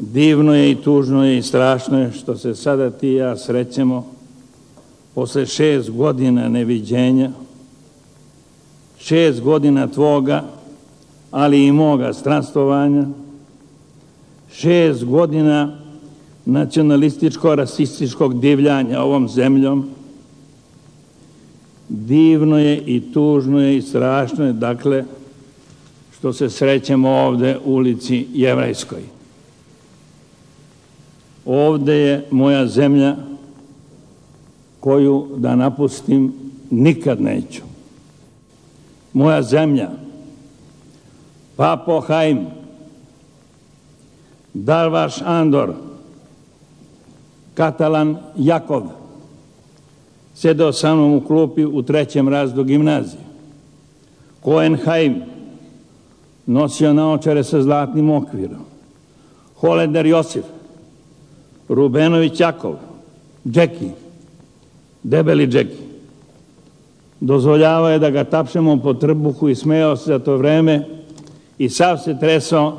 Divno je i tužno je i strašno je što se sada ti i ja srećemo posle šest godina neviđenja, šest godina tvoga, ali i moga stranstovanja, šest godina nacionalističko-rasističkog divljanja ovom zemljom, divno je i tužno je i strašno je, dakle, što se srećemo ovde u ulici Jevrajskoj. Ovde je moja zemlja koju da napustim nikad neću. Moja zemlja, Papo Haim, Darvaš Andor, Katalan Jakov, sedeo sa mnom u klupi u trećem razdu gimnazije. Koen Haim, nosio naočare sa zlatnim okvirom. Holender Josif, Rubenović Jakov, Džeki, debeli Džeki. Dozvoljavao je da ga tapšemo po trbuhu i smejao se za to vreme i sav se tresao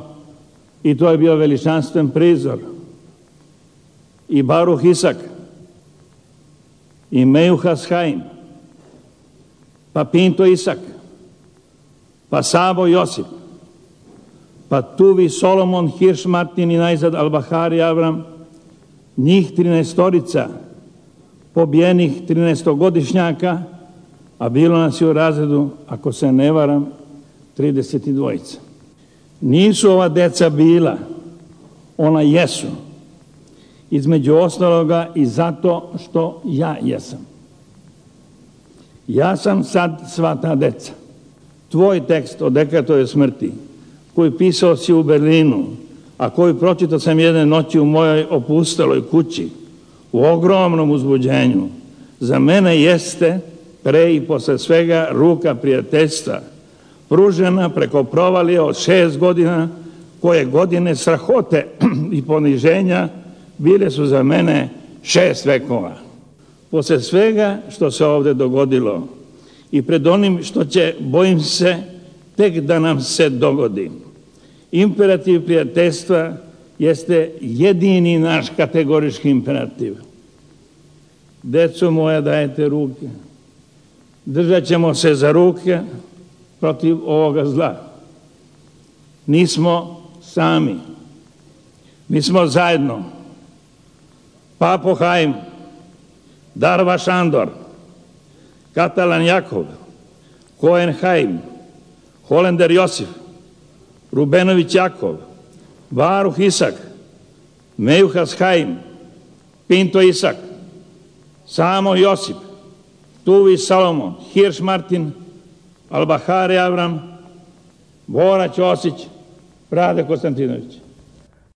i to je bio veličanstven prizor. I Baruh Isak, i Mejuhas Haim, pa Pinto Isak, pa Sabo Josip, pa Tuvi Solomon, Hirš Martin i najzad Albahari Avram, njih 13 pobijenih 13-godišnjaka, a bilo nas je u razredu, ako se ne varam, 32. Nisu ova deca bila, ona jesu. Između ostaloga i zato što ja jesam. Ja sam sad sva ta deca. Tvoj tekst o dekatove smrti, koji pisao si u Berlinu, a koju pročitao sam jedne noći u mojoj opusteloj kući, u ogromnom uzbuđenju, za mene jeste pre i posle svega ruka prijateljstva, pružena preko provalije od šest godina, koje godine strahote i poniženja bile su za mene šest vekova. Posle svega što se ovde dogodilo i pred onim što će, bojim se, tek da nam se dogodi, Imperativ prijateljstva jeste jedini naš kategorički imperativ. Deco moja, dajete ruke. Držat ćemo se za ruke protiv ovoga zla. Nismo sami. Mi smo zajedno. Papo Haim, Darva Šandor, Katalan Jakov, Koen Haim, Holender Josif, Rubenović Jakov, Varuh Isak, Mejuhas Haim, Pinto Isak, Samo Josip, Tuvi Salomon, Hirš Martin, Albahari Avram, Bora Ćosić, Rade Konstantinović.